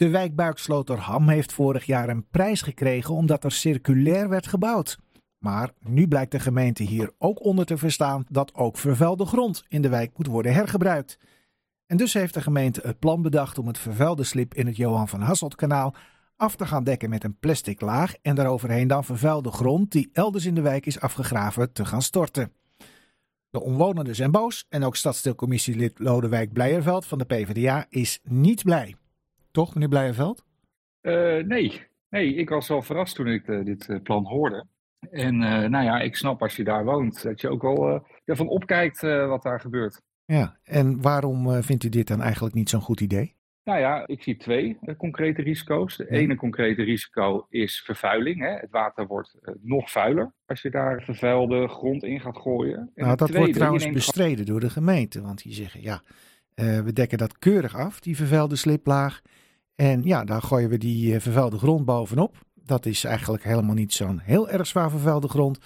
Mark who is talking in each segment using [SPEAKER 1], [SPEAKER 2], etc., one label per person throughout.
[SPEAKER 1] De wijk Buiksloterham heeft vorig jaar een prijs gekregen omdat er circulair werd gebouwd. Maar nu blijkt de gemeente hier ook onder te verstaan dat ook vervuilde grond in de wijk moet worden hergebruikt. En dus heeft de gemeente het plan bedacht om het vervuilde slip in het Johan van Hasseltkanaal af te gaan dekken met een plastic laag en daaroverheen dan vervuilde grond die elders in de wijk is afgegraven te gaan storten. De omwonenden zijn boos en ook stadsdeelcommissielid Lodewijk Blijerveld van de PvdA is niet blij. Toch, meneer Blijerveld?
[SPEAKER 2] Uh, nee. nee, ik was wel verrast toen ik uh, dit uh, plan hoorde. En nou ja, ik snap als je daar woont dat je ook wel ervan opkijkt wat daar gebeurt.
[SPEAKER 1] Ja, en waarom vindt u dit dan eigenlijk niet zo'n goed idee?
[SPEAKER 2] Nou ja, ik zie twee concrete risico's. De ene concrete risico is vervuiling. Hè. Het water wordt nog vuiler als je daar vervuilde grond in gaat gooien. En
[SPEAKER 1] nou, dat tweede, wordt trouwens bestreden door de gemeente. Want die zeggen, ja, we dekken dat keurig af, die vervuilde sliplaag. En ja, daar gooien we die uh, vervuilde grond bovenop. Dat is eigenlijk helemaal niet zo'n heel erg zwaar vervuilde grond.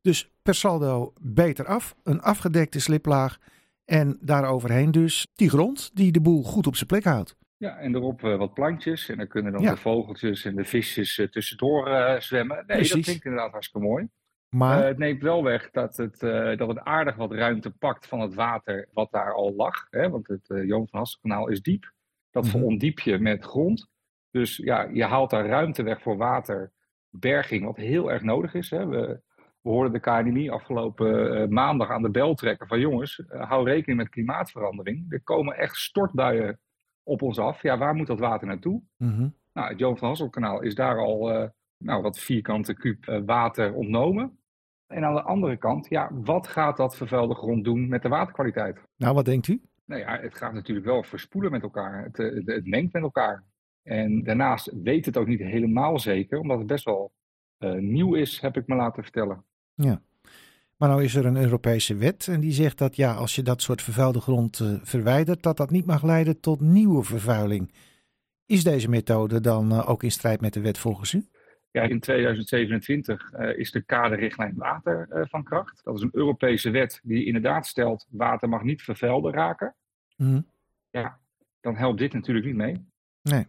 [SPEAKER 1] Dus per saldo beter af, een afgedekte sliplaag. En daaroverheen dus die grond die de boel goed op zijn plek houdt.
[SPEAKER 2] Ja, en erop uh, wat plantjes. En dan kunnen dan de vogeltjes en de visjes uh, tussendoor zwemmen. Nee, Precies. dat klinkt inderdaad hartstikke mooi. Maar het neemt wel weg dat het, dat het aardig wat ruimte pakt van het water wat daar al lag. Hè? Want het Johan van Hasselkanaal is diep. Dat mm verondiep je met grond. Dus ja, je haalt daar ruimte weg voor waterberging, wat heel erg nodig is. Hè. We, we hoorden de KNMI afgelopen uh, maandag aan de bel trekken van jongens, uh, hou rekening met klimaatverandering. Er komen echt stortbuien op ons af. Ja, waar moet dat water naartoe? Mm Nou, het Johan van Hasselkanaal is daar al uh, nou, wat vierkante kuub water ontnomen. En aan de andere kant, ja, wat gaat dat vervuilde grond doen met de waterkwaliteit?
[SPEAKER 1] Nou, wat denkt u?
[SPEAKER 2] Nou ja, het gaat natuurlijk wel verspoelen met elkaar. Het, het, het mengt met elkaar. En daarnaast weet het ook niet helemaal zeker, omdat het best wel uh, nieuw is, heb ik me laten vertellen.
[SPEAKER 1] Ja. Maar nou is er een Europese wet en die zegt dat ja, als je dat soort vervuilde grond uh, verwijdert, dat dat niet mag leiden tot nieuwe vervuiling. Is deze methode dan uh, ook in strijd met de wet volgens u?
[SPEAKER 2] Ja, in 2027 is de kaderrichtlijn water van kracht. Dat is een Europese wet die inderdaad stelt water mag niet vervuilden raken. Mm. Ja, dan helpt dit natuurlijk niet mee.
[SPEAKER 1] Nee.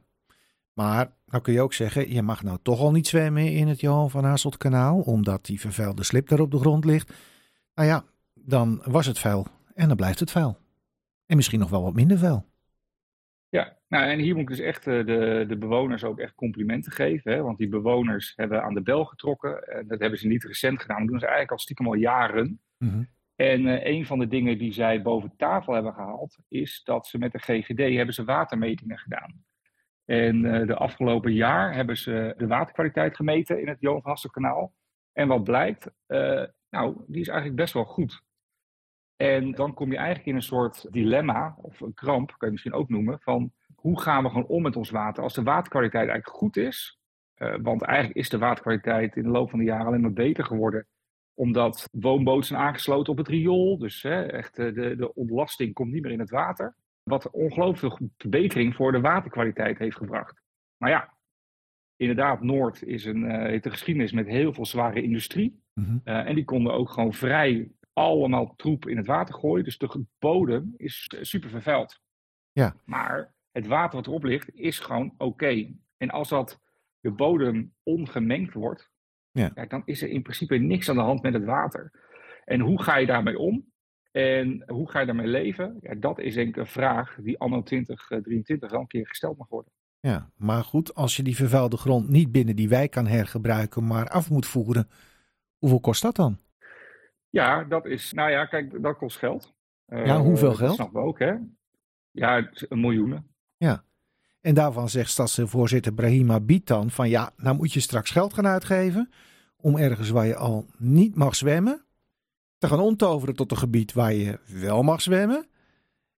[SPEAKER 1] Maar dan kun je ook zeggen, je mag nou toch al niet zwemmen in het Johan van Hasselt kanaal, omdat die vervuilde slip daar op de grond ligt. Nou ja, dan was het vuil en dan blijft het vuil. En misschien nog wel wat minder vuil.
[SPEAKER 2] Ja, nou en hier moet ik dus echt eh, de, de bewoners ook echt complimenten geven. Hè? Want die bewoners hebben aan de bel getrokken. En dat hebben ze niet recent gedaan, dat doen ze eigenlijk al stiekem al jaren. Mm En uh, een van de dingen die zij boven tafel hebben gehaald, is dat ze met de GGD hebben ze watermetingen gedaan. En uh, de afgelopen jaar hebben ze de waterkwaliteit gemeten in het Johan van Hasselkanaal. En wat blijkt, uh, nou, die is eigenlijk best wel goed. En dan kom je eigenlijk in een soort dilemma, of een kramp, kan je misschien ook noemen, van hoe gaan we gewoon om met ons water als de waterkwaliteit eigenlijk goed is. Uh, want eigenlijk is de waterkwaliteit in de loop van de jaren alleen maar beter geworden omdat woonboten zijn aangesloten op het riool. Dus hè, echt, de, de ontlasting komt niet meer in het water. Wat ongelooflijk verbetering voor de waterkwaliteit heeft gebracht. Maar ja, inderdaad, Noord is een, uh, heeft een geschiedenis met heel veel zware industrie. Mm en die konden ook gewoon vrij allemaal troep in het water gooien. Dus de bodem is super vervuild. Ja. Maar het water wat erop ligt is gewoon oké. En als dat de bodem ongemengd wordt, ja. ja. dan is er in principe niks aan de hand met het water. En hoe ga je daarmee om? En hoe ga je daarmee leven? Ja, dat is denk ik een vraag die anno 2023 wel een keer gesteld mag worden.
[SPEAKER 1] Ja, maar goed, als je die vervuilde grond niet binnen die wijk kan hergebruiken, maar af moet voeren, hoeveel kost dat dan?
[SPEAKER 2] Ja, dat is, nou ja, kijk, dat kost geld.
[SPEAKER 1] Ja, hoeveel uh, geld?
[SPEAKER 2] Dat snappen we ook, hè? Ja, een miljoenen.
[SPEAKER 1] Ja, en daarvan zegt stadsvoorzitter Brahima Bitan van ja, nou moet je straks geld gaan uitgeven om ergens waar je al niet mag zwemmen, te gaan omtoveren tot een gebied waar je wel mag zwemmen.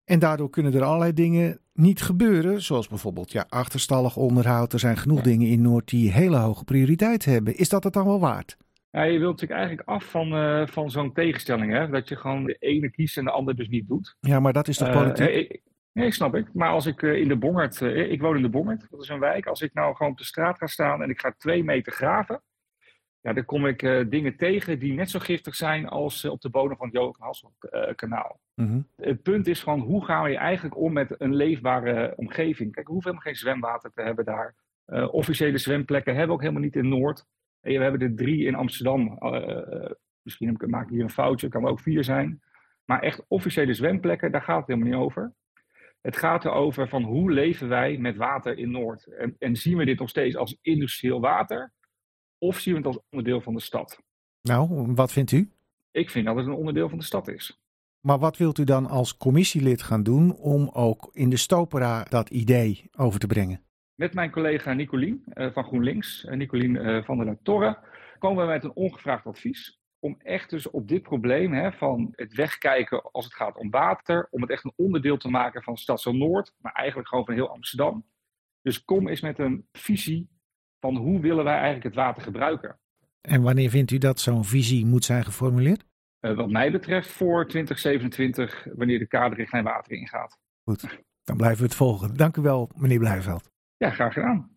[SPEAKER 1] En daardoor kunnen er allerlei dingen niet gebeuren, zoals bijvoorbeeld ja, achterstallig onderhoud. Er zijn genoeg dingen in Noord die hele hoge prioriteit hebben. Is dat het dan wel waard?
[SPEAKER 2] Ja, je wilt natuurlijk eigenlijk af van, uh, van zo'n tegenstelling, hè? dat je gewoon de ene kiest en de ander dus niet doet.
[SPEAKER 1] Ja, maar dat is toch politiek? Uh,
[SPEAKER 2] ik, nee, snap ik. Maar als ik uh, in de Bongert, ik woon in de Bongert, dat is een wijk. Als ik nou gewoon op de straat ga staan en ik ga twee meter graven, ja, dan kom ik dingen tegen die net zo giftig zijn als op de bodem van het Johan-Hasselkanaal. Uh, mm Het punt is van hoe gaan we eigenlijk om met een leefbare omgeving? Kijk, we hoeven helemaal geen zwemwater te hebben daar. officiële zwemplekken hebben we ook helemaal niet in Noord. We hebben er drie in Amsterdam. misschien maak ik hier een foutje, kan er ook vier zijn. Maar echt officiële zwemplekken, daar gaat het helemaal niet over. Het gaat erover van hoe leven wij met water in Noord. En, en zien we dit nog steeds als industrieel water? Of zien we het als onderdeel van de stad?
[SPEAKER 1] Nou, wat vindt u?
[SPEAKER 2] Ik vind dat het een onderdeel van de stad is.
[SPEAKER 1] Maar wat wilt u dan als commissielid gaan doen om ook in de Stopera dat idee over te brengen?
[SPEAKER 2] Met mijn collega Nicolien uh, van GroenLinks, uh, Nicolien uh, van der Torre, komen we met een ongevraagd advies. Om echt dus op dit probleem hè, van het wegkijken als het gaat om water, om het echt een onderdeel te maken van Stadsel Noord, maar eigenlijk gewoon van heel Amsterdam. Dus kom eens met een visie van hoe willen wij eigenlijk het water gebruiken.
[SPEAKER 1] En wanneer vindt u dat zo'n visie moet zijn geformuleerd?
[SPEAKER 2] Uh, wat mij betreft voor 2027, wanneer de kaderrichtlijn water ingaat.
[SPEAKER 1] Goed, dan blijven we het volgen. Dank u wel, meneer Blijveld.
[SPEAKER 2] Ja, graag gedaan.